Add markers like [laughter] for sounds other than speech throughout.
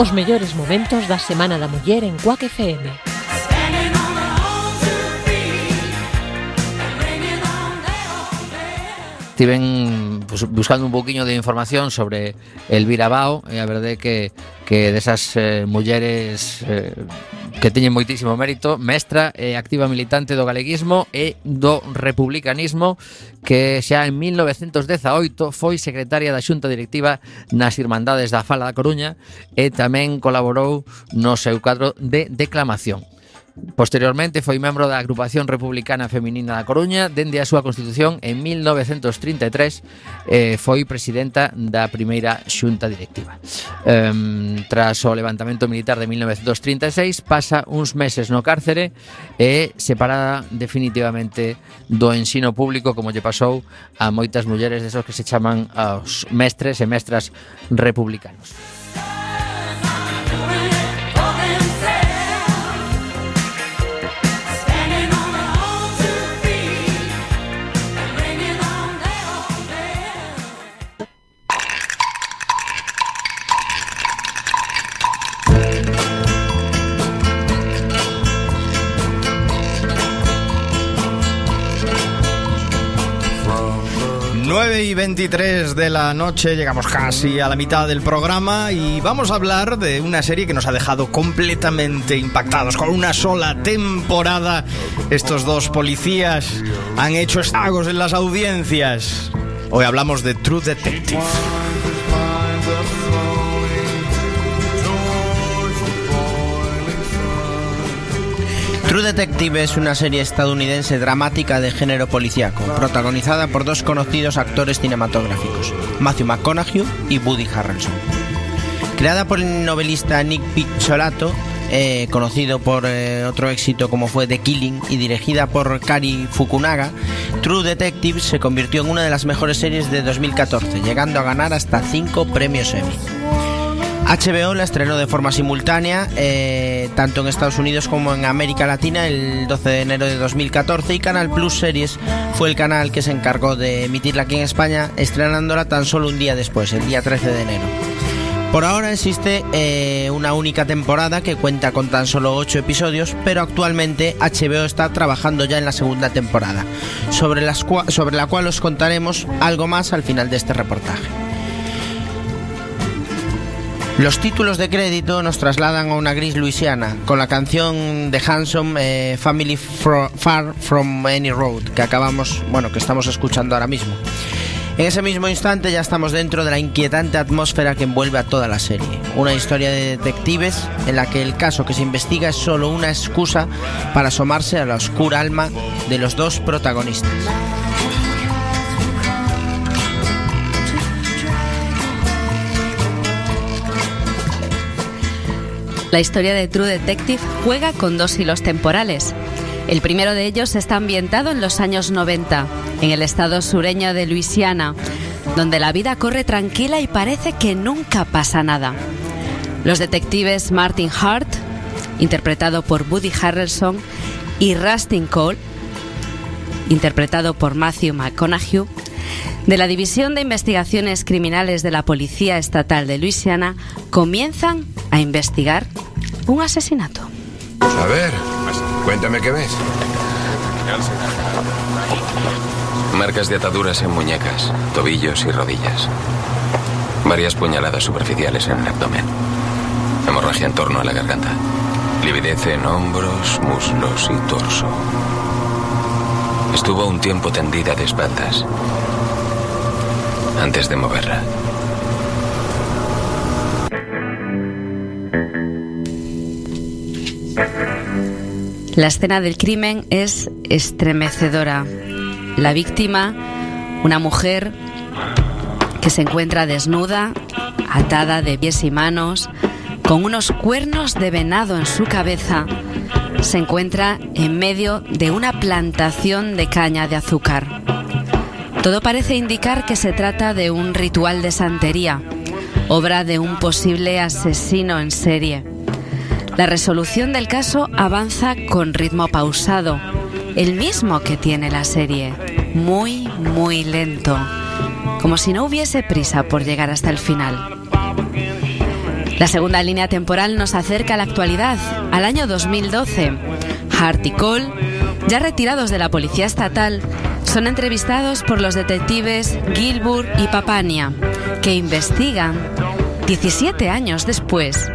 Os mellores momentos da Semana da Muller en Cuac FM. estiven pues, buscando un poquinho de información sobre Elvira Bao e a verdade que, que desas eh, mulleres eh, que teñen moitísimo mérito mestra e eh, activa militante do galeguismo e do republicanismo que xa en 1918 foi secretaria da xunta directiva nas Irmandades da Fala da Coruña e tamén colaborou no seu cadro de declamación. Posteriormente foi membro da Agrupación Republicana Feminina da Coruña dende a súa constitución en 1933 e foi presidenta da primeira xunta directiva. Um, tras o levantamento militar de 1936 pasa uns meses no cárcere e separada definitivamente do ensino público como lle pasou a moitas mulleres desos que se chaman os mestres e mestras republicanos. 9 y 23 de la noche, llegamos casi a la mitad del programa y vamos a hablar de una serie que nos ha dejado completamente impactados. Con una sola temporada, estos dos policías han hecho estragos en las audiencias. Hoy hablamos de True Detective. True Detective es una serie estadounidense dramática de género policíaco, protagonizada por dos conocidos actores cinematográficos, Matthew McConaughey y Woody Harrelson. Creada por el novelista Nick Pizzolato, eh, conocido por eh, otro éxito como fue The Killing y dirigida por Kari Fukunaga, True Detective se convirtió en una de las mejores series de 2014, llegando a ganar hasta 5 premios Emmy. HBO la estrenó de forma simultánea, eh, tanto en Estados Unidos como en América Latina, el 12 de enero de 2014 y Canal Plus Series fue el canal que se encargó de emitirla aquí en España, estrenándola tan solo un día después, el día 13 de enero. Por ahora existe eh, una única temporada que cuenta con tan solo 8 episodios, pero actualmente HBO está trabajando ya en la segunda temporada, sobre, sobre la cual os contaremos algo más al final de este reportaje. Los títulos de crédito nos trasladan a una gris Luisiana con la canción de Hanson eh, Family Far From Any Road que acabamos, bueno, que estamos escuchando ahora mismo. En ese mismo instante ya estamos dentro de la inquietante atmósfera que envuelve a toda la serie. Una historia de detectives en la que el caso que se investiga es solo una excusa para asomarse a la oscura alma de los dos protagonistas. La historia de True Detective juega con dos hilos temporales. El primero de ellos está ambientado en los años 90, en el estado sureño de Luisiana, donde la vida corre tranquila y parece que nunca pasa nada. Los detectives Martin Hart, interpretado por Woody Harrelson, y Rustin Cole, interpretado por Matthew McConaughey, de la División de Investigaciones Criminales de la Policía Estatal de Luisiana, comienzan a investigar un asesinato. A ver, cuéntame qué ves. Marcas de ataduras en muñecas, tobillos y rodillas. Varias puñaladas superficiales en el abdomen. Hemorragia en torno a la garganta. Lividez en hombros, muslos y torso. Estuvo un tiempo tendida de espaldas. Antes de moverla. La escena del crimen es estremecedora. La víctima, una mujer que se encuentra desnuda, atada de pies y manos, con unos cuernos de venado en su cabeza, se encuentra en medio de una plantación de caña de azúcar. Todo parece indicar que se trata de un ritual de santería, obra de un posible asesino en serie. La resolución del caso avanza con ritmo pausado, el mismo que tiene la serie, muy, muy lento, como si no hubiese prisa por llegar hasta el final. La segunda línea temporal nos acerca a la actualidad, al año 2012. Hart y Cole, ya retirados de la policía estatal, son entrevistados por los detectives Gilbert y Papania, que investigan, 17 años después,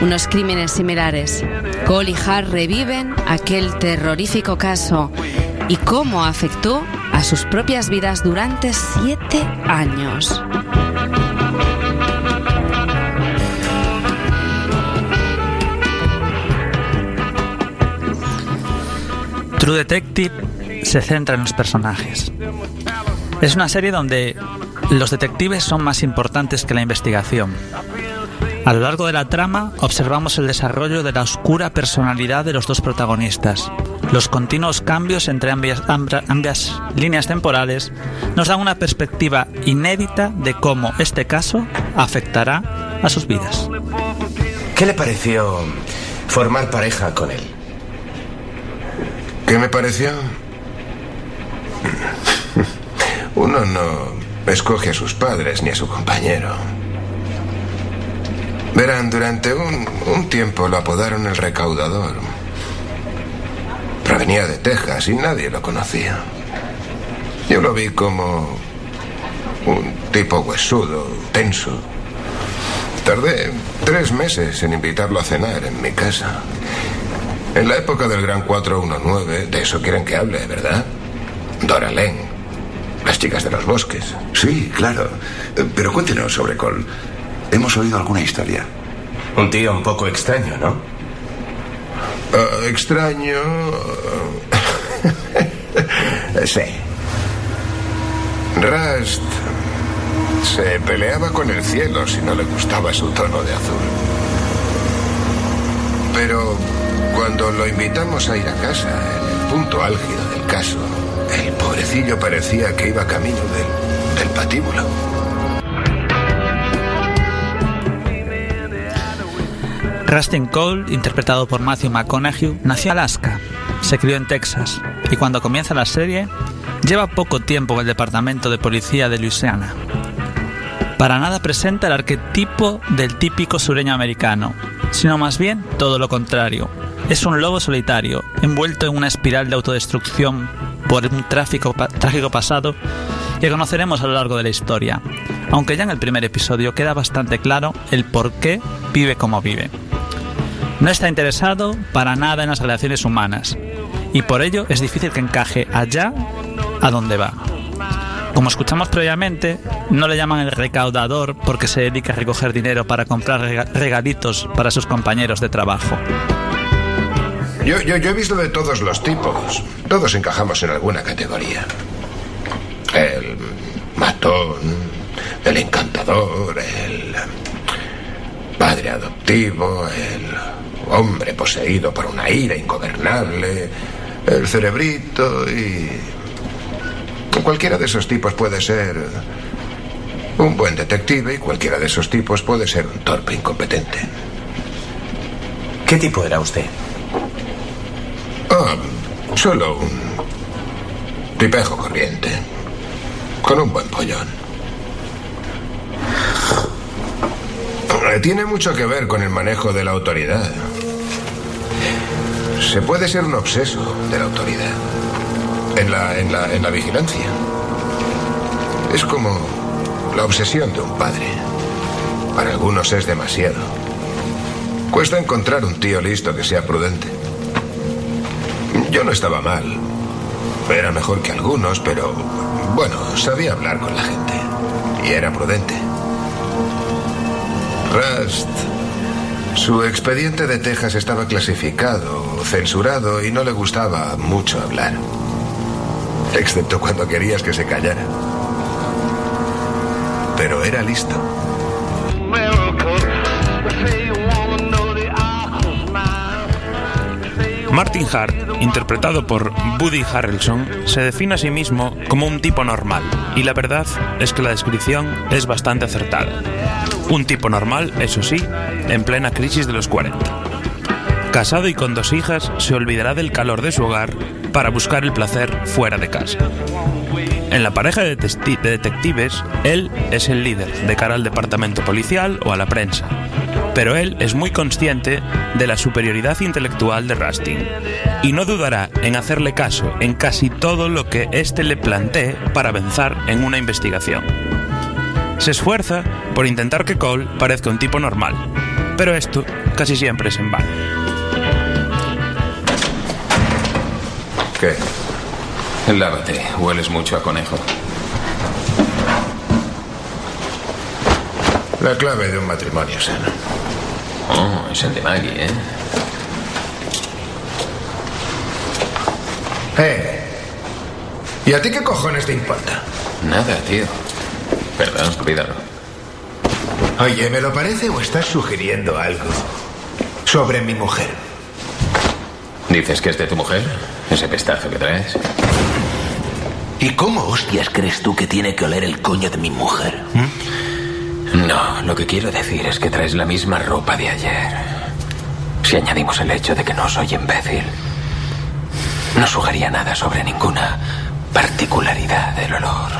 unos crímenes similares. Cole y Hart reviven aquel terrorífico caso y cómo afectó a sus propias vidas durante siete años. True Detective se centra en los personajes. Es una serie donde los detectives son más importantes que la investigación. A lo largo de la trama observamos el desarrollo de la oscura personalidad de los dos protagonistas. Los continuos cambios entre ambas, ambas, líneas temporales nos dan una perspectiva inédita de cómo este caso afectará a sus vidas. ¿Qué le pareció formar pareja con él? ¿Qué me pareció? [laughs] Uno no escoge a sus padres ni a su compañero. Verán, durante un, un tiempo lo apodaron el recaudador. Provenía de Texas y nadie lo conocía. Yo lo vi como un tipo huesudo, tenso. Tardé tres meses en invitarlo a cenar en mi casa. En la época del Gran 419, de eso quieren que hable, ¿verdad? Dora Len, las chicas de los bosques. Sí, claro. Pero cuéntenos sobre Cole. Hemos oído alguna historia. Un tío un poco extraño, ¿no? Uh, extraño. [laughs] sí. Rust se peleaba con el cielo si no le gustaba su tono de azul. Pero cuando lo invitamos a ir a casa, en el punto álgido del caso, pobrecillo parecía que iba camino del, patíbulo. Rustin Cole, interpretado por Matthew McConaughey, nació en Alaska, se crió en Texas y cuando comienza la serie lleva poco tiempo en el departamento de policía de Louisiana. Para nada presenta el arquetipo del típico sureño americano, sino más bien todo lo contrario. Es un lobo solitario, envuelto en una espiral de autodestrucción por un tráfico, trágico pasado que conoceremos a lo largo de la historia, aunque ya en el primer episodio queda bastante claro el por qué vive como vive. No está interesado para nada en las relaciones humanas y por ello es difícil que encaje allá a donde va. Como escuchamos previamente, no le llaman el recaudador porque se dedica a recoger dinero para comprar rega- regalitos para sus compañeros de trabajo. Yo, yo, yo he visto de todos los tipos. Todos encajamos en alguna categoría. El matón, el encantador, el padre adoptivo, el hombre poseído por una ira ingobernable, el cerebrito y... Cualquiera de esos tipos puede ser un buen detective y cualquiera de esos tipos puede ser un torpe incompetente. ¿Qué tipo era usted? Solo un tipejo corriente. Con un buen pollón. Eh, Tiene mucho que ver con el manejo de la autoridad. Se puede ser un obseso de la autoridad. En la, en la, en la vigilancia. Es como la obsesión de un padre. Para algunos es demasiado. Cuesta encontrar un tío listo que sea prudente. Yo no estaba mal. Era mejor que algunos, pero bueno, sabía hablar con la gente. Y era prudente. Rust. Su expediente de Texas estaba clasificado, censurado y no le gustaba mucho hablar. Excepto cuando querías que se callara. Pero era listo. Martin Hart, interpretado por Woody Harrelson, se define a sí mismo como un tipo normal, y la verdad es que la descripción es bastante acertada. Un tipo normal, eso sí, en plena crisis de los 40. Casado y con dos hijas, se olvidará del calor de su hogar para buscar el placer fuera de casa. En la pareja de, detectives, él es el líder de cara al departamento policial o a la prensa. Pero él es muy consciente de la superioridad intelectual de Rustin y no dudará en hacerle caso en casi todo lo que éste le plantee para avanzar en una investigación. Se esfuerza por intentar que Cole parezca un tipo normal, pero esto casi siempre es en vano. ¿Qué? Lávate, hueles mucho a conejo. La clave de un matrimonio sano. Oh, es el de Maggie, ¿eh? Eh. ¿Y a ti qué cojones te importa? Nada, tío. Perdón, olvídalo. Oye, ¿me lo parece o estás sugiriendo algo sobre mi mujer? ¿Dices que es de tu mujer? Ese pestazo que traes. ¿Y cómo hostias crees tú que tiene que oler el coño de mi mujer? No, lo que quiero decir es que traes la misma ropa de ayer. Si añadimos el hecho de que no soy imbécil, no sugería nada sobre ninguna particularidad del olor.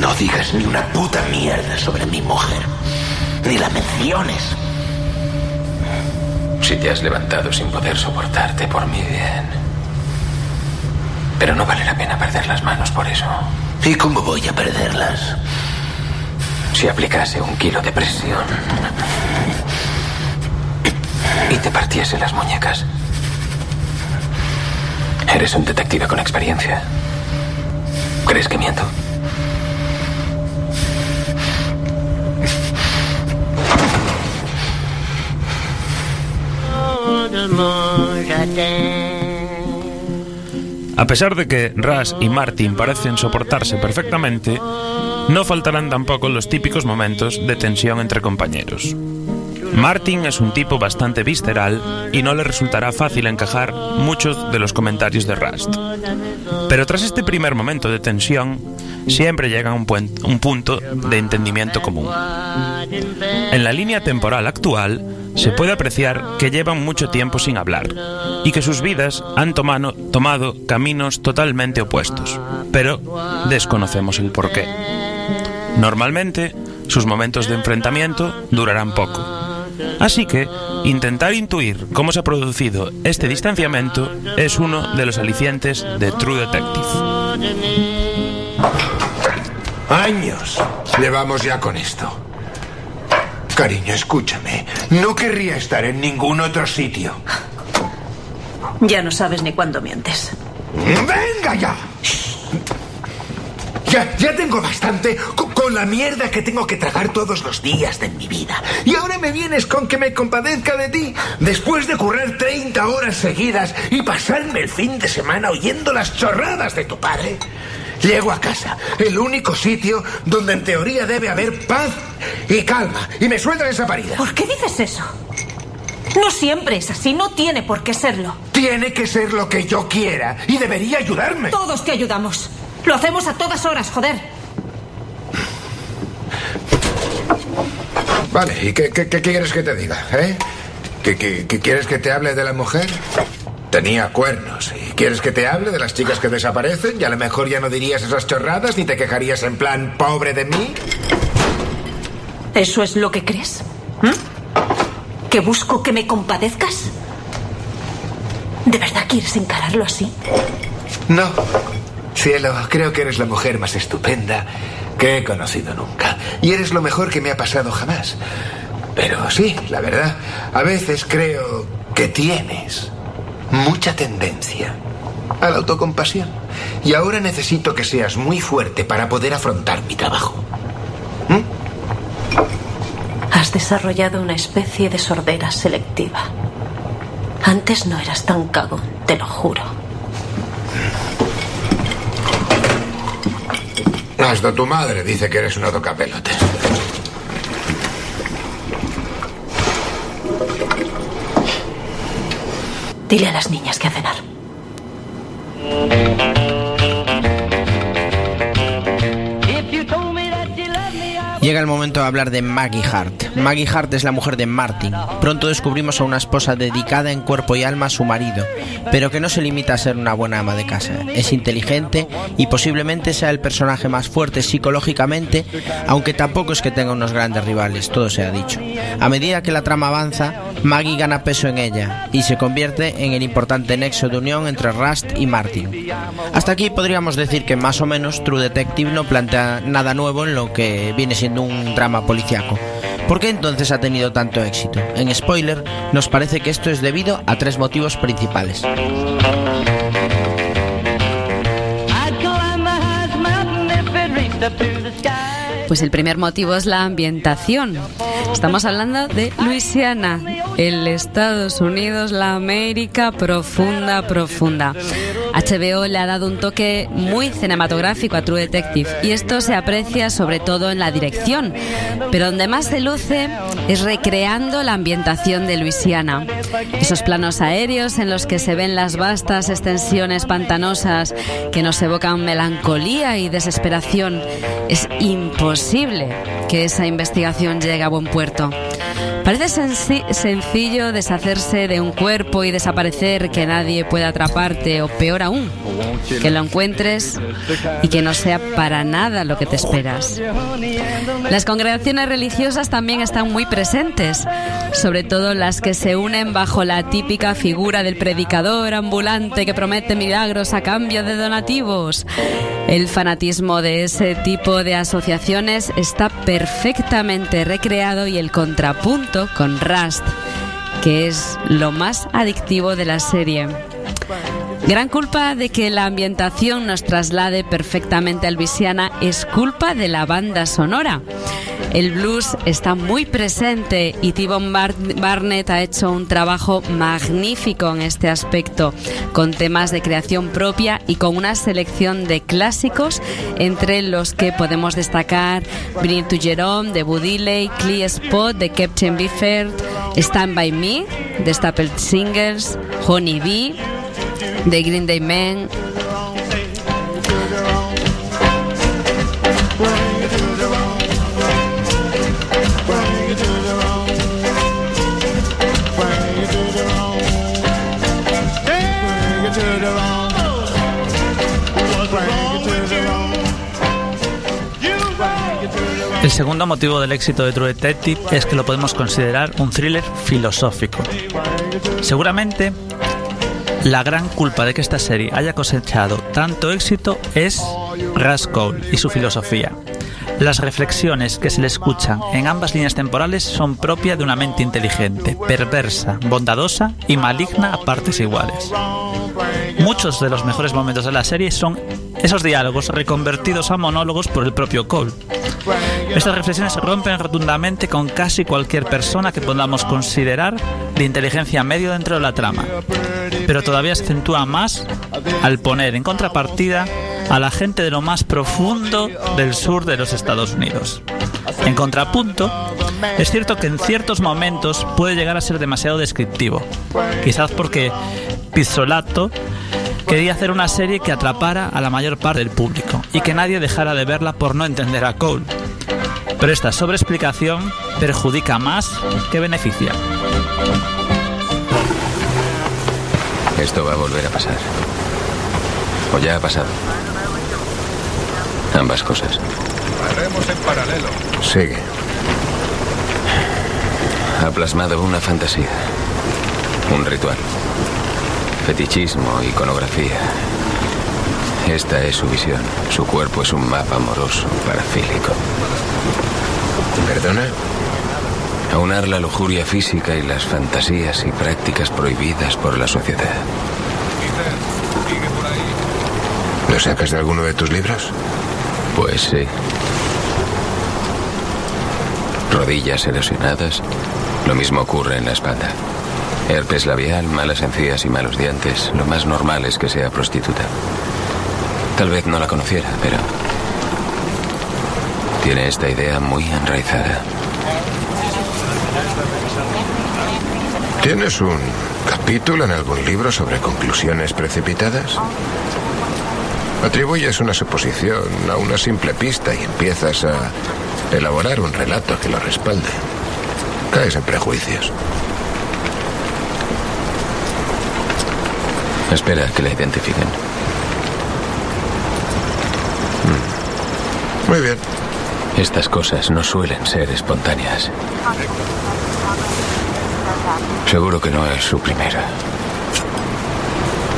No digas ni una puta mierda sobre mi mujer. Ni la menciones. Si te has levantado sin poder soportarte por mi bien. Pero no vale la pena perder las manos por eso. ¿Y cómo voy a perderlas? Si aplicase un kilo de presión y te partiese las muñecas. Eres un detective con experiencia. ¿Crees que miento? A pesar de que Ras y Martin parecen soportarse perfectamente, no faltarán tampoco los típicos momentos de tensión entre compañeros. Martin es un tipo bastante visceral y no le resultará fácil encajar muchos de los comentarios de Rust. Pero tras este primer momento de tensión, siempre llega un, un punto de entendimiento común. En la línea temporal actual, se puede apreciar que llevan mucho tiempo sin hablar y que sus vidas han tomado, tomado caminos totalmente opuestos, pero desconocemos el porqué. Normalmente, sus momentos de enfrentamiento durarán poco. Así que intentar intuir cómo se ha producido este distanciamiento es uno de los alicientes de True Detective. Años llevamos ya con esto. Cariño, escúchame. No querría estar en ningún otro sitio. Ya no sabes ni cuándo mientes. ¡Venga ya! Ya, ya tengo bastante con, con, la mierda que tengo que tragar todos los días de mi vida. Y ahora me vienes con que me compadezca de ti. Después de currar 30 horas seguidas y pasarme el fin de semana oyendo las chorradas de tu padre. Llego a casa, el único sitio donde en teoría debe haber paz y calma. Y me sueltan esa parida. ¿Por qué dices eso? No siempre es así, no tiene por qué serlo. Tiene que ser lo que yo quiera y debería ayudarme. Todos te ayudamos. Lo hacemos a todas horas, joder. Vale, ¿y qué, qué, qué quieres que te diga? ¿Eh? ¿Qué, qué, qué quieres que te hable de la mujer? Tenía cuernos. ¿Y quieres que te hable de las chicas que desaparecen? Y a lo mejor ya no dirías esas chorradas ni te quejarías en plan pobre de mí. ¿Eso es lo que crees? ¿Mm? ¿Que busco que me compadezcas? ¿De verdad quieres encararlo así? No. Cielo, creo que eres la mujer más estupenda que he conocido nunca. Y eres lo mejor que me ha pasado jamás. Pero sí, la verdad, a veces creo que tienes mucha tendencia a la autocompasión. Y ahora necesito que seas muy fuerte para poder afrontar mi trabajo. ¿Mm? Has desarrollado una especie de sordera selectiva. Antes no eras tan cagón, te lo juro. Hasta tu madre dice que eres una tocapelotes. Dile a las niñas que a cenar. Llega el momento de hablar de Maggie Hart. Maggie Hart es la mujer de Martin. Pronto descubrimos a una esposa dedicada en cuerpo y alma a su marido, pero que no se limita a ser una buena ama de casa. Es inteligente y posiblemente sea el personaje más fuerte psicológicamente, aunque tampoco es que tenga unos grandes rivales, todo se ha dicho. A medida que la trama avanza, Maggie gana peso en ella y se convierte en el importante nexo de unión entre Rust y Martin. Hasta aquí podríamos decir que más o menos True Detective no plantea nada nuevo en lo que viene siendo un drama policiaco. ¿Por qué entonces ha tenido tanto éxito? En spoiler, nos parece que esto es debido a tres motivos principales. Pues el primer motivo es la ambientación. Estamos hablando de Luisiana, el Estados Unidos, la América profunda, profunda. HBO le ha dado un toque muy cinematográfico a True Detective y esto se aprecia sobre todo en la dirección, pero donde más se luce es recreando la ambientación de Luisiana. Esos planos aéreos en los que se ven las vastas extensiones pantanosas que nos evocan melancolía y desesperación. Es imposible que esa investigación llegue a buen puerto. Parece sencillo deshacerse de un cuerpo y desaparecer, que nadie pueda atraparte, o peor aún, que lo encuentres y que no sea para nada lo que te esperas. Las congregaciones religiosas también están muy presentes, sobre todo las que se unen bajo la típica figura del predicador ambulante que promete milagros a cambio de donativos. El fanatismo de ese tipo de asociaciones está perfectamente recreado y el contrapunto con Rust, que es lo más adictivo de la serie. Gran culpa de que la ambientación nos traslade perfectamente a Luisiana es culpa de la banda sonora. El blues está muy presente y T-Bone Bar- Barnett ha hecho un trabajo magnífico en este aspecto, con temas de creación propia y con una selección de clásicos entre los que podemos destacar Bring to Jerome de Buddy Lee, Clear Spot de Captain Bifford, Stand By Me de Staple Singles, Honey Bee de Green Day Man, segundo motivo del éxito de True Detective es que lo podemos considerar un thriller filosófico. Seguramente la gran culpa de que esta serie haya cosechado tanto éxito es Cole y su filosofía. Las reflexiones que se le escuchan en ambas líneas temporales son propias de una mente inteligente, perversa, bondadosa y maligna a partes iguales. Muchos de los mejores momentos de la serie son esos diálogos reconvertidos a monólogos por el propio Cole. Estas reflexiones rompen rotundamente con casi cualquier persona que podamos considerar de inteligencia medio dentro de la trama, pero todavía se acentúa más al poner en contrapartida a la gente de lo más profundo del sur de los Estados Unidos. En contrapunto, es cierto que en ciertos momentos puede llegar a ser demasiado descriptivo, quizás porque Pizzolato quería hacer una serie que atrapara a la mayor parte del público y que nadie dejara de verla por no entender a Cole. Pero esta sobreexplicación perjudica más que beneficia. Esto va a volver a pasar. O ya ha pasado. Ambas cosas. Haremos en paralelo. Sigue. Ha plasmado una fantasía. Un ritual. Fetichismo, iconografía. Esta es su visión. Su cuerpo es un mapa amoroso, parafílico. ¿Perdona? Aunar la lujuria física y las fantasías y prácticas prohibidas por la sociedad. ¿Lo sacas de alguno de tus libros? Pues sí. Rodillas erosionadas. Lo mismo ocurre en la espalda. Herpes labial, malas encías y malos dientes. Lo más normal es que sea prostituta. Tal vez no la conociera, pero... Tiene esta idea muy enraizada. ¿Tienes un capítulo en algún libro sobre conclusiones precipitadas? Atribuyes una suposición a una simple pista y empiezas a elaborar un relato que lo respalde. Caes en prejuicios. Espera que la identifiquen. Muy bien. Estas cosas no suelen ser espontáneas. Seguro que no es su primera.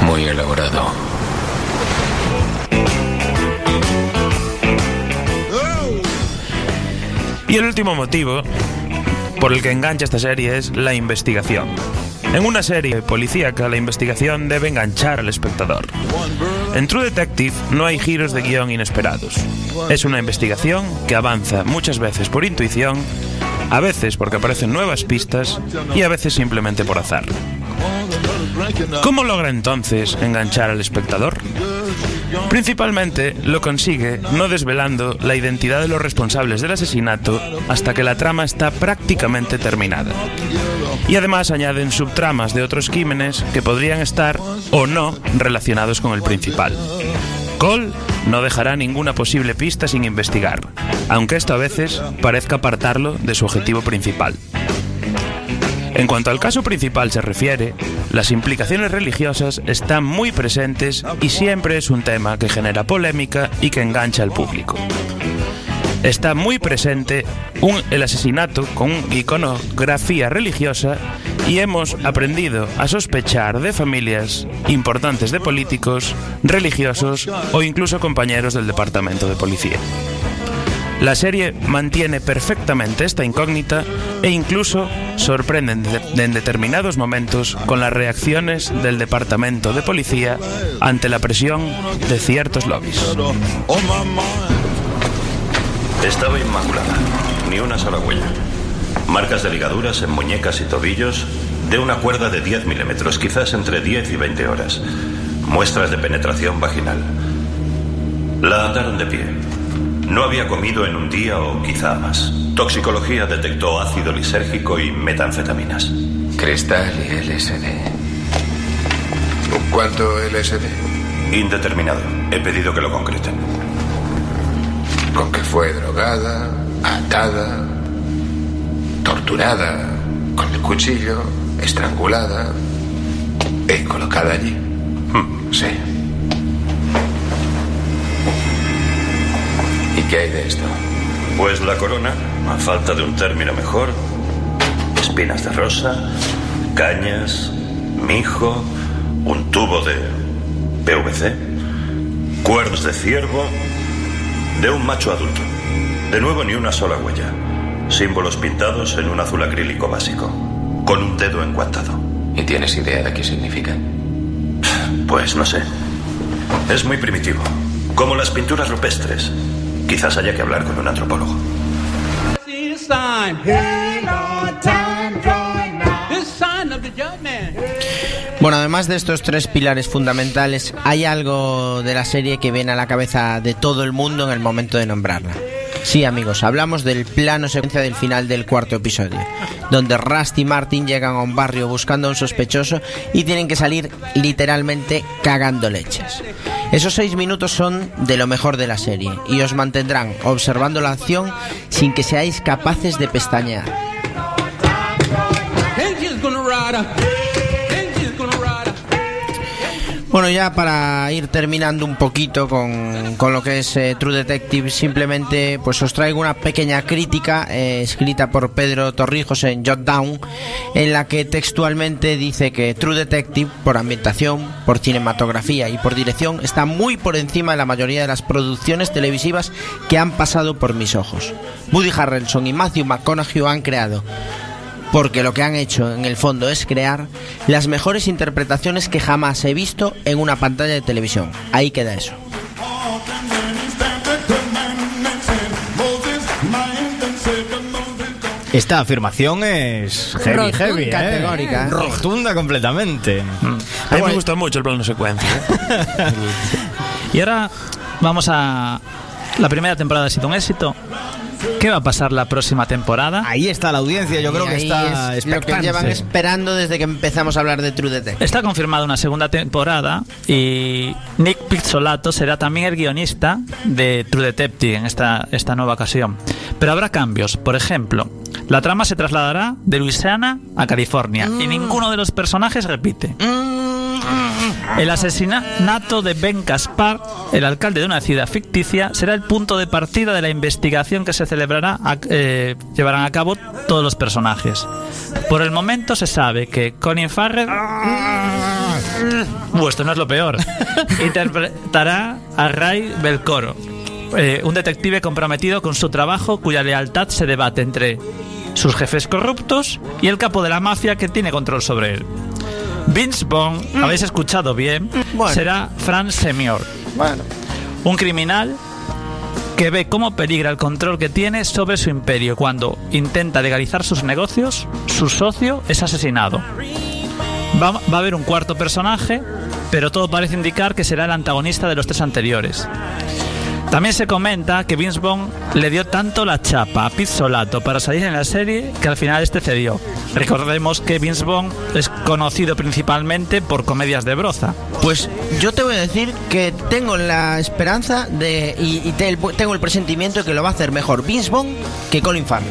Muy elaborado. Y el último motivo por el que engancha esta serie es la investigación. En una serie policíaca, la investigación debe enganchar al espectador. En True Detective no hay giros de guion inesperados. Es una investigación que avanza muchas veces por intuición, a veces porque aparecen nuevas pistas y a veces simplemente por azar. ¿Cómo logra entonces enganchar al espectador? Principalmente lo consigue no desvelando la identidad de los responsables del asesinato hasta que la trama está prácticamente terminada. Y además añaden subtramas de otros crímenes que podrían estar o no relacionados con el principal. Cole no dejará ninguna posible pista sin investigar, aunque esto a veces parezca apartarlo de su objetivo principal. En cuanto al caso principal se refiere, las implicaciones religiosas están muy presentes y siempre es un tema que genera polémica y que engancha al público. Está muy presente un- el asesinato con iconografía religiosa y hemos aprendido a sospechar de familias importantes de políticos, religiosos o incluso compañeros del departamento de policía. La serie mantiene perfectamente esta incógnita e incluso sorprende en de- en determinados momentos con las reacciones del departamento de policía ante la presión de ciertos lobbies. Estaba inmaculada, ni una sola huella. Marcas de ligaduras en muñecas y tobillos de una cuerda de 10 milímetros, quizás entre 10 y 20 horas. Muestras de penetración vaginal. La ataron de pie. No había comido en un día o quizá más. Toxicología detectó ácido lisérgico y metanfetaminas. Cristal y LSD. ¿Cuánto LSD? Indeterminado. He pedido que lo concreten. Con que fue drogada, atada, torturada con el cuchillo, estrangulada y colocada allí. Sí. ¿Y qué hay de esto? Pues la corona, a falta de un término mejor, espinas de rosa, cañas, mijo, un tubo de PVC, cuernos de ciervo, de un macho adulto. De nuevo ni una sola huella. Símbolos pintados en un azul acrílico básico, con un dedo enguantado. ¿Y tienes idea de qué significan? Pues no sé. Es muy primitivo, como las pinturas rupestres. Quizás haya que hablar con un antropólogo. Bueno, además de estos tres pilares fundamentales, hay algo de la serie que viene a la cabeza de todo el mundo en el momento de nombrarla. Sí, amigos, hablamos del plano secuencia del final del cuarto episodio, donde Rusty y Martin llegan a un barrio buscando a un sospechoso y tienen que salir literalmente cagando leches. Esos seis minutos son de lo mejor de la serie y os mantendrán observando la acción sin que seáis capaces de pestañear. Bueno, ya para ir terminando un poquito con, con lo que es eh, True Detective, simplemente pues os traigo una pequeña crítica eh, escrita por Pedro Torrijos en Jotdown, en la que textualmente dice que True Detective, por ambientación, por cinematografía y por dirección, está muy por encima de la mayoría de las producciones televisivas que han pasado por mis ojos. Woody Harrelson y Matthew McConaughey han creado porque lo que han hecho en el fondo es crear las mejores interpretaciones que jamás he visto en una pantalla de televisión. Ahí queda eso. Esta afirmación es heavy, Rotunda, heavy, ¿eh? categórica. Rotunda completamente. A mí me gusta mucho el plano secuencia. ¿eh? [laughs] Y ahora vamos a. La primera temporada ha sido un éxito. ¿Qué va a pasar la próxima temporada? Ahí está la audiencia, yo creo que está es lo que expectante. llevan esperando desde que empezamos a hablar de True Detective. Está confirmada una segunda temporada y Nick Pizzolato será también el guionista de True Detective en esta, esta nueva ocasión. Pero habrá cambios. Por ejemplo, la trama se trasladará de Luisiana a California y ninguno de los personajes repite. El asesinato de Ben Caspar, el alcalde de una ciudad ficticia, será el punto de partida de la investigación que se celebrará, eh, llevarán a cabo todos los personajes. Por el momento se sabe que Colin Farrell, Uh, esto no es lo peor, [laughs] interpretará a Ray Belcoro, eh, un detective comprometido con su trabajo cuya lealtad se debate entre sus jefes corruptos y el capo de la mafia que tiene control sobre él. Vince Vaughn, habéis escuchado bien, Bueno. será Frank Semior, Bueno, un criminal que ve cómo peligra el control que tiene sobre su imperio cuando intenta legalizar sus negocios, su socio es asesinado. Va, va a haber un cuarto personaje, pero todo parece indicar que será el antagonista de los tres anteriores. También se comenta que Vince Vaughn le dio tanto la chapa a Pizzolato para salir en la serie que al final este cedió. Recordemos que Vince Vaughn es conocido principalmente por comedias de broza. pues yo te voy a decir que tengo la esperanza de y, y te- tengo el presentimiento de que lo va a hacer mejor Vince Vaughn que Colin Farrell.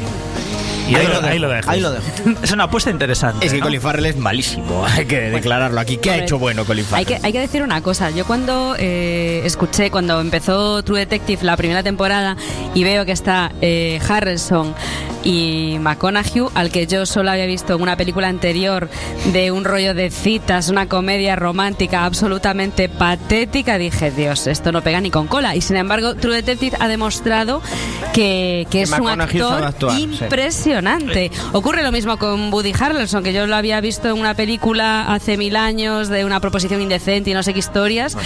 Y ahí lo- dejo, ahí lo dejas. Ahí lo dejo. Es una apuesta interesante. Es que ¿no? Colin Farrell es malísimo, [laughs] hay que declararlo aquí. ¿Qué ha hecho bueno Colin Farrell? Hay que, hay que decir una cosa. Yo cuando eh, escuché, cuando empezó True Detective la primera temporada y veo que está eh, Harrelson, y McConaughey, al que yo solo había visto en una película anterior de un rollo de citas, una comedia romántica absolutamente patética, dije, Dios, esto no pega ni con cola. Y sin embargo, True Detective ha demostrado que, que es un actor actuar, sí. Impresionante. Ocurre lo mismo con Woody Harrelson, que yo lo había visto en una película hace mil años de una proposición indecente y no sé qué historias,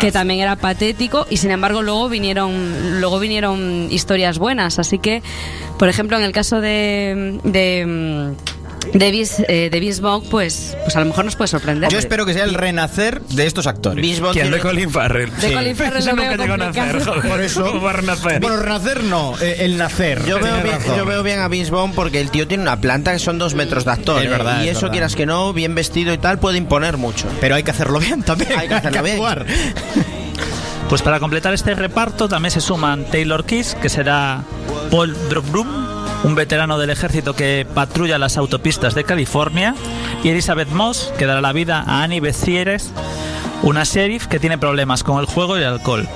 que también era patético y sin embargo luego vinieron luego vinieron historias buenas. Así que, por ejemplo, en el caso de de de Vince, eh, de Vaughn, pues, pues a lo mejor nos puede sorprender. Yo espero que sea el renacer de estos actores. ¿Quién? De Colin Farrell. De Colin Farrell lo veo llegó a nacer, joder. Por eso. ¿Cómo va a renacer? Bueno, renacer no, eh, el nacer. Yo veo, bien, yo veo bien a Vaughn porque el tío tiene una planta que son dos metros de actor. Es ¿eh? verdad, y es eso, verdad. quieras que no, bien vestido y tal, puede imponer mucho. Pero hay que hacerlo bien también. Hay que hacerlo bien. actuar. Pues para completar este reparto también se suman Taylor Kiss, que será Paul Brookbroom, un veterano del ejército que patrulla las autopistas de California, y Elizabeth Moss, que dará la vida a Annie Becieres, una sheriff que tiene problemas con el juego y el alcohol.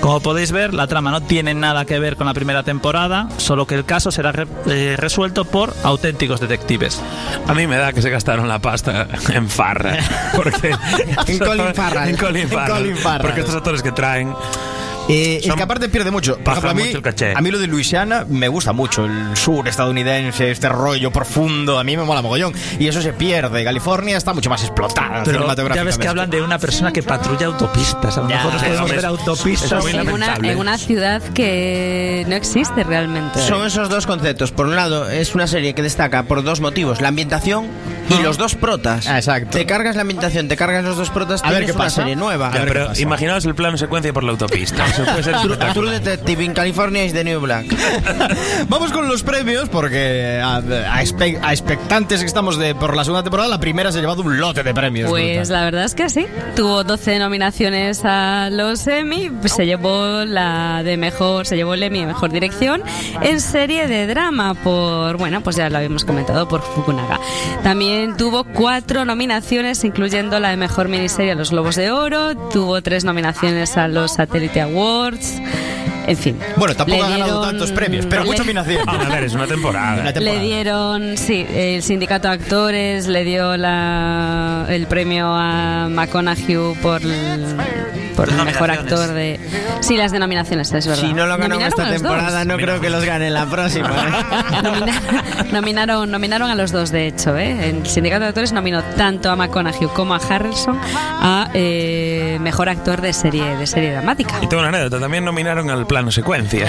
Como podéis ver, la trama no tiene nada que ver con la primera temporada, solo que el caso será re- eh, resuelto por auténticos detectives. A mí me da que se gastaron la pasta en farra. [laughs] Porque En Colin Farrell. En Colin En Farrell. Colin Farrell. Porque estos actores que traen. Eh, es que aparte pierde mucho. Por ejemplo, a mí, mucho el caché. a mí lo de Luisiana me gusta mucho. El sur estadounidense, este rollo profundo, a mí me mola mogollón. Y eso se pierde. California está mucho más explotada Pero ya ves que hablan de una persona que patrulla autopistas. A lo Ya, mejor nos podemos ver autopistas. en una, en una ciudad que no existe realmente. Son esos dos conceptos. Por un lado, es una serie que destaca por dos motivos: la ambientación y los dos protas. Ah, exacto. Te cargas la ambientación, te cargas los dos protas, A ver qué una pasa. serie nueva. A ver qué Pero pasa. imaginaos el plano secuencia por la autopista. Eso puede ser True. True Detective in California is the New Black. [laughs] Vamos con los premios porque a, a espe- a expectantes que estamos de por la segunda temporada, la primera se ha llevado un lote de premios. Pues brutal. la verdad es que sí. Tuvo 12 nominaciones a los Emmy. Se llevó la de mejor, se llevó el Emmy de mejor dirección en serie de drama por, bueno, pues ya lo habíamos comentado por Fukunaga. También tuvo cuatro nominaciones, incluyendo la de mejor miniserie a los Globos de Oro. Tuvo tres nominaciones a los Satellite Awards. En fin. Bueno, tampoco ha ganado dieron- tantos premios, pero le- mucha nominación. Ah, a ver, es una temporada. Una temporada. Le dieron, sí, el sindicato de actores le dio la, el premio a McConaughey por, el- por el mejor actor de... Sí, las denominaciones, es verdad. Si no lo ganó Nominaron esta temporada, dos. no creo que los gane en la próxima. ¿eh? [laughs] Nomina- nominaron, nominaron a los dos, de hecho. ¿eh? El sindicato de actores nominó tanto a McConaughey como a Harrelson a eh, mejor actor de serie, de serie dramática. Y tengo una anécdota, también nominaron al plano secuencia.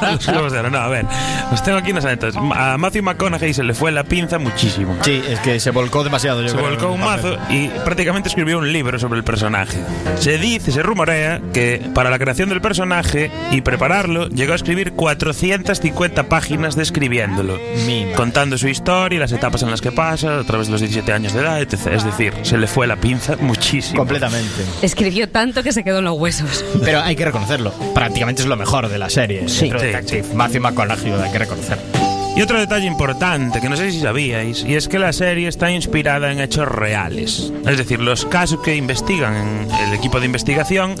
A [laughs] los Globos de Oro. No, a ver, pues tengo aquí unas anécdotas. A Matthew McConaughey se le fue la pinza muchísimo. Sí, es que se volcó demasiado. Yo Se creo, volcó un mazo y prácticamente escribió un libro sobre el personaje. Se dice, se rumorea que para la creación del personaje y prepararlo llegó a escribir 450 páginas describiéndolo, contando su historia y las etapas en las que pasa a través de los 17 años de edad, etc. Es decir, se le fue la pinza muchísimo. Completamente. Escribió tanto que se quedó en los huesos. Pero hay que reconocerlo. Prácticamente es lo mejor de la serie. Sí. Sí. Matthew McConaughey, hay que reconocerlo. Y otro detalle importante que no sé si sabíais, y es que la serie está inspirada en hechos reales. Es decir, los casos que investigan en el equipo de investigación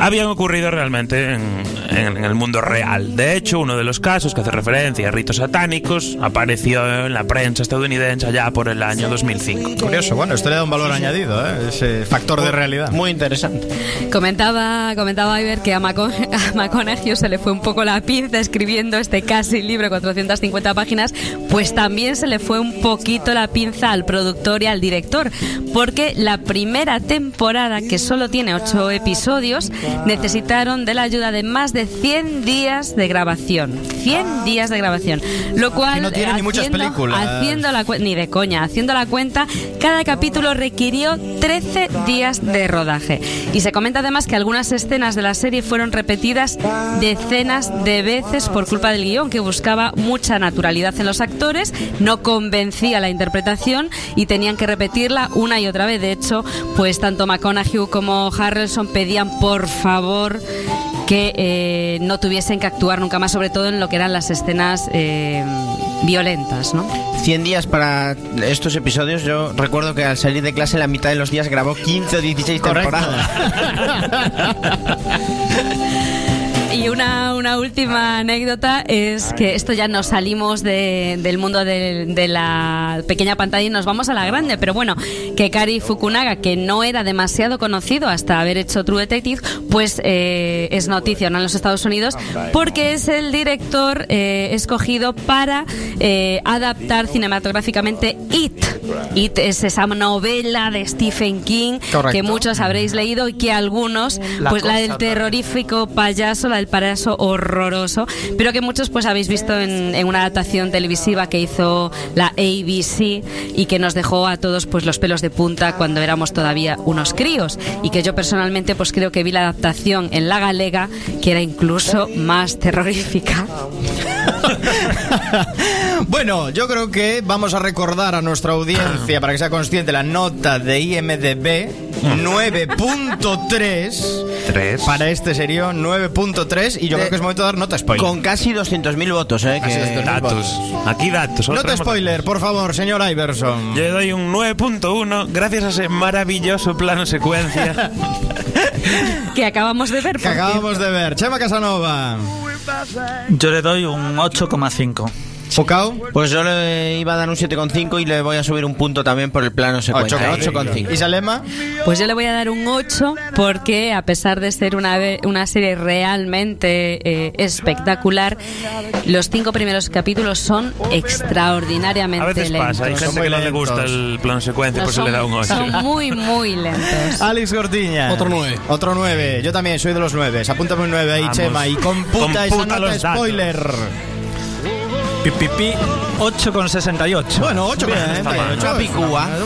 habían ocurrido realmente en, en- en el mundo real. De hecho, uno de los casos que hace referencia a ritos satánicos apareció en la prensa estadounidense allá por el año 2005. Curioso, bueno, esto le da un valor añadido, ¿eh? ese factor de realidad. Muy interesante. Comentaba, comentaba Iber que a, Maco- [laughs] a McConaughey se le fue un poco la pinza escribiendo este casi libro, 450 páginas, pues también se le fue un poquito la pinza al productor y al director, porque la primera temporada, que solo tiene 8 episodios, necesitaron de la ayuda de más de 100 días de grabación. 100 días de grabación. Lo cual, no tiene ni muchas películas. haciendo la ni de coña, haciendo la cuenta, cada capítulo requirió 13 días de rodaje. Y se comenta además que algunas escenas de la serie fueron repetidas decenas de veces por culpa del guion, que buscaba mucha naturalidad en los actores, no convencía la interpretación y tenían que repetirla una y otra vez. De hecho, pues tanto McConaughey como Harrelson pedían por favor que eh, no tuviesen que actuar nunca más, sobre todo en lo que eran las escenas eh, violentas, ¿no? 100 días para estos episodios. Yo recuerdo que al salir de clase la mitad de los días grabó 15 o 16 Correcto. temporadas. [laughs] Y una, una última anécdota es que esto ya nos salimos de- del mundo de, de la pequeña pantalla y nos vamos a la grande. Pero bueno, que Kari Fukunaga, que no era demasiado conocido hasta haber hecho True Detective, pues eh, es noticia ahora en los Estados Unidos porque es el director eh, escogido para eh, adaptar cinematográficamente It. It es esa novela de Stephen King Correcto. que muchos habréis leído y que algunos, La pues la del terrorífico payaso, la del payaso horroroso, pero que muchos pues habéis visto en, en una adaptación televisiva que hizo la ABC y que nos dejó a todos pues los pelos de punta cuando éramos todavía unos críos y que yo personalmente pues creo que vi la adaptación en la galega que era incluso más terrorífica. [laughs] [laughs] Bueno, yo creo que vamos a recordar a nuestra audiencia para que sea consciente la nota de IMDB 9.3 para este serio 9.3 y yo creo que es momento de dar nota spoiler. Con casi 200.000 votos, ¿eh? Casi que- 200.000 Datos. Aquí datos. Nota spoiler, por favor, señor Iverson. Yo le doy un 9.1 gracias a ese maravilloso plano secuencia. [laughs] que acabamos de ver. Que acabamos de ver. Chema Casanova. Yo le doy un 8,5. ¿Focao? Pues yo le iba a dar un 7,5 y le voy a subir un punto también por el plano secuencia. 8,5. ¿Y Salema? Pues yo le voy a dar un 8 porque a pesar de ser una, ve- una serie realmente eh, espectacular, los cinco primeros capítulos son extraordinariamente A veces pasa, hay lentos. gente que no le gusta el plano secuencia, No, pues se le da un 8. son muy, muy lentos. Alex Gordiña. Otro nueve. Otro 9. Yo también soy de los 9. Apúntame un 9 ahí, Vamos. Chema. Y computa esa Computa nota los datos. Spoiler. Pipipi 8,68. Bueno, 8 Bien, está mal.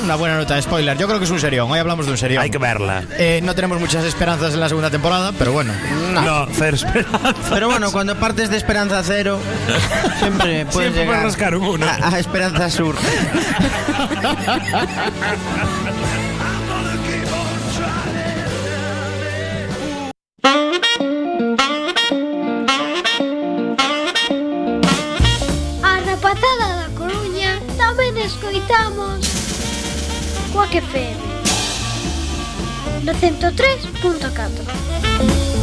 Una buena nota de spoiler. Yo creo que es un serión. Hoy hablamos de un serión. Hay que verla. Eh, no tenemos muchas esperanzas en la segunda temporada, pero bueno. No, cero esperanza. Pero bueno, cuando partes de Esperanza Cero, siempre puedes Siempre llegar puedes rascar un uno. A, a Esperanza Sur. [laughs] estamos coa que FM no 103.4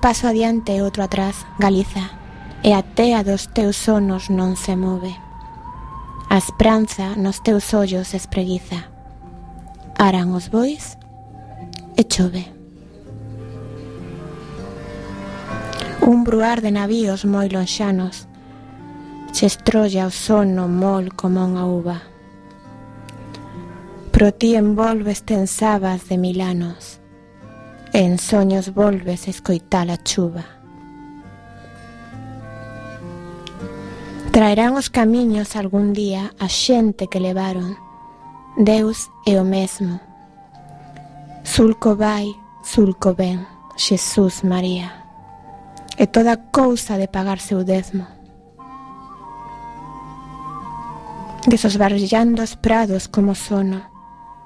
paso adiante e outro atrás, Galiza, e a tea dos teus sonos non se move. A esperanza nos teus ollos espreguiza. Aran os bois e chove. Un bruar de navíos moi lonxanos se estrolla o sono mol como unha uva. Pro ti envolves tensabas de milanos E en soños volves escoitar a chuva. Traerán os camiños algún día a xente que levaron. Deus é o mesmo. Sulco vai, sulco ven, Xesús María. E toda cousa de pagar seu dezmo Desosbarrillando os prados como sono,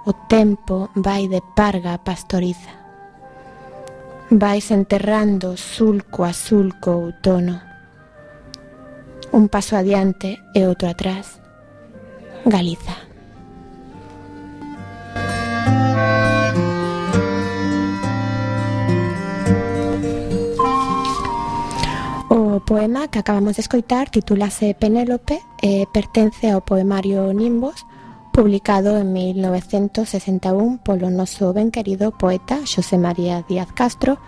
o tempo vai de parga a pastoriza vais enterrando sulco a sulco o outono. Un paso adiante e outro atrás. Galiza. O poema que acabamos de escoitar titúlase Penélope e pertence ao poemario Nimbos publicado en 1961 polo noso ben querido poeta Xosé María Díaz Castro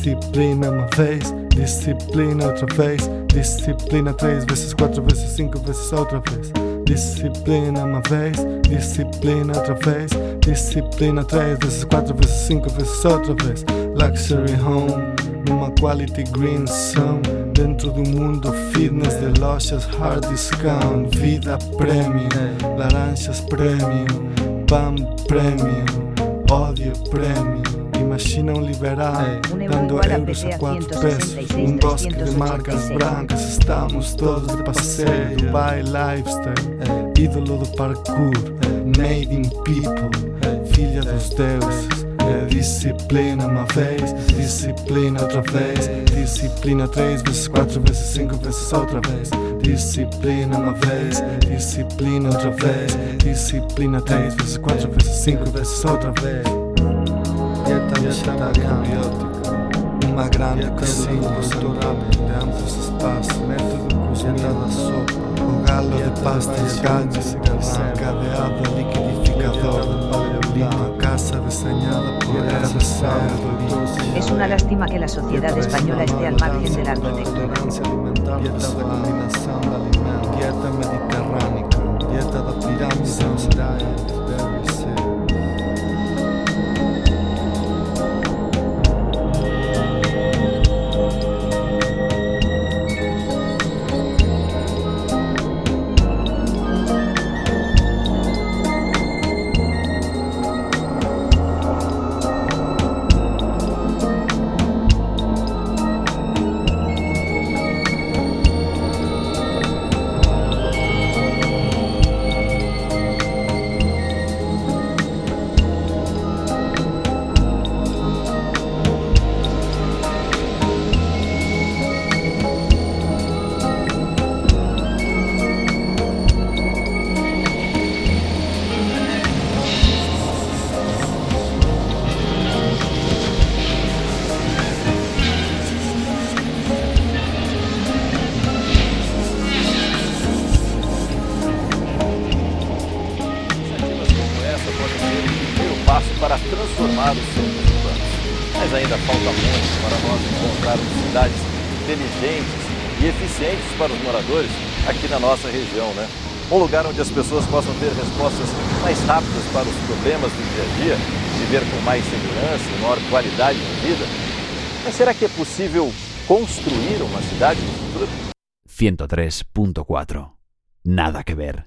disciplina uma vez, disciplina outra vez, disciplina três vezes, quatro vezes, cinco vezes outra vez. Disciplina uma vez, disciplina outra vez, disciplina três vezes, quatro vezes, cinco vezes outra vez. Luxury home, numa quality green zone, dentro do mundo fitness de lojas hard discount, vida premium, laranjas premium, PAM premium, ódio premium. Imagina um liberal dando euros a quatro pesos. Um bosque de marcas brancas. Estamos todos de passeio. Dubai lifestyle, ídolo do parkour. Made in people, filha dos deuses. É disciplina uma vez, disciplina outra vez, disciplina três vezes, quatro vezes, cinco vezes outra vez. Disciplina uma vez, disciplina outra vez, disciplina três vezes, quatro vezes, cinco vezes outra vez. Dieta vegetariana biótica, uma grande doutorada de ambos espaços, método cozinha da sopa, o galo de pastas grandes, encadeado a liquidificador, uma casa desenhada por sabedoria. Es una lástima que la sociedad española esté al margen de la arquitectura. Dieta da combinação de alimentos, dieta mediterrânica, dieta da pirâmide na nossa região, né? Um lugar onde as pessoas possam ter respostas mais rápidas para os problemas do dia a dia, viver com mais segurança maior qualidade de vida. Mas será que é possível construir uma cidade no futuro? 103.4. Nada que ver.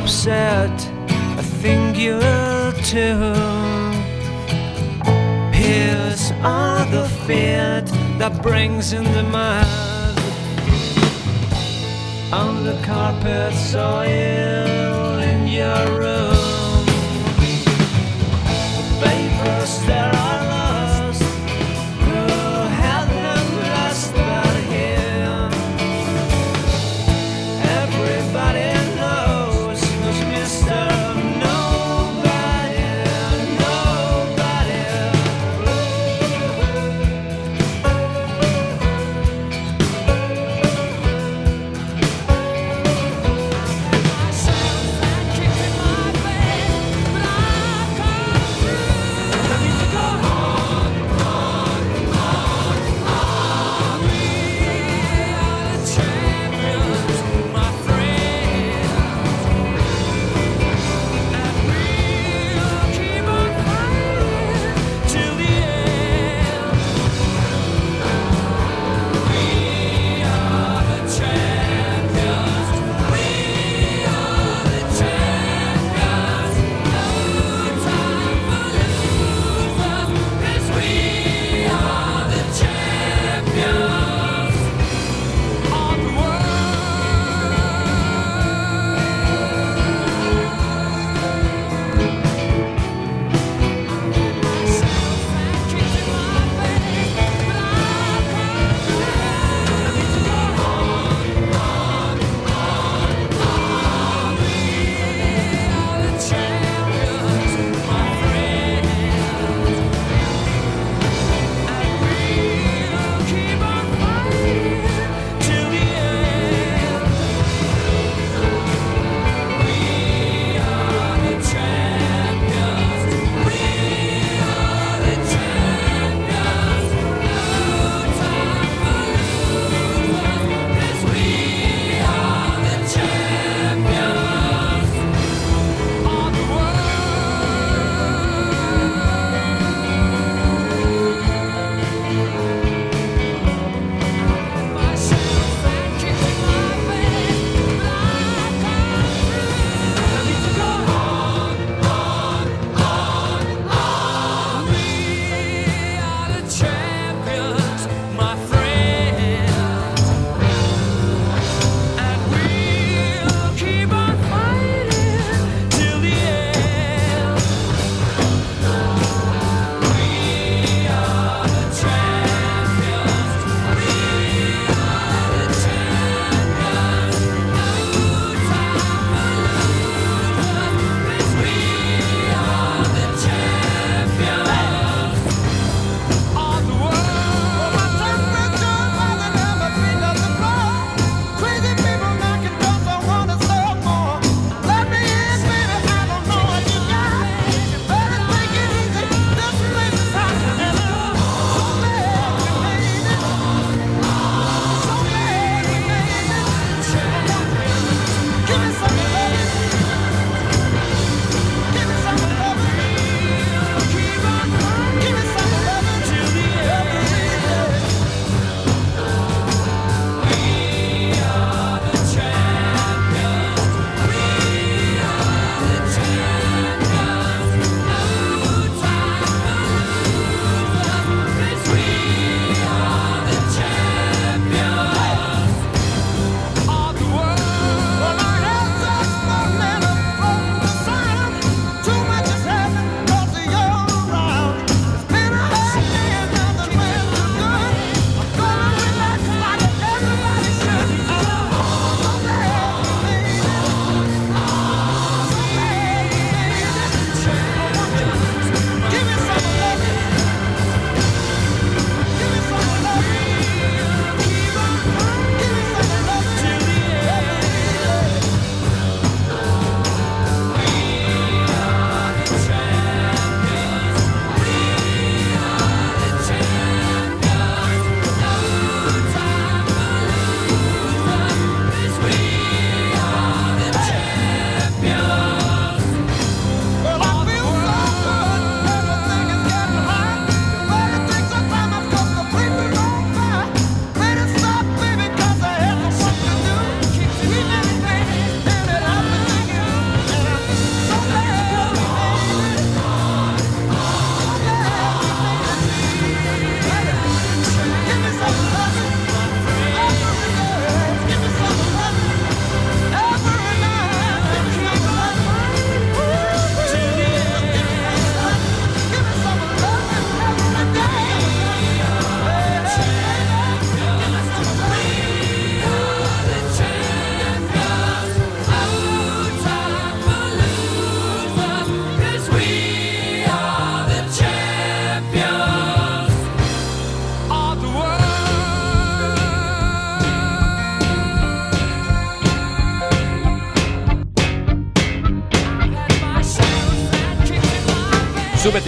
upset, I think you'll too. Pills are the fear that brings in the mud on the carpet soil in your room.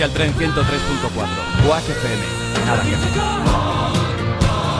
Al tren 103.4. Quack FM. Nada.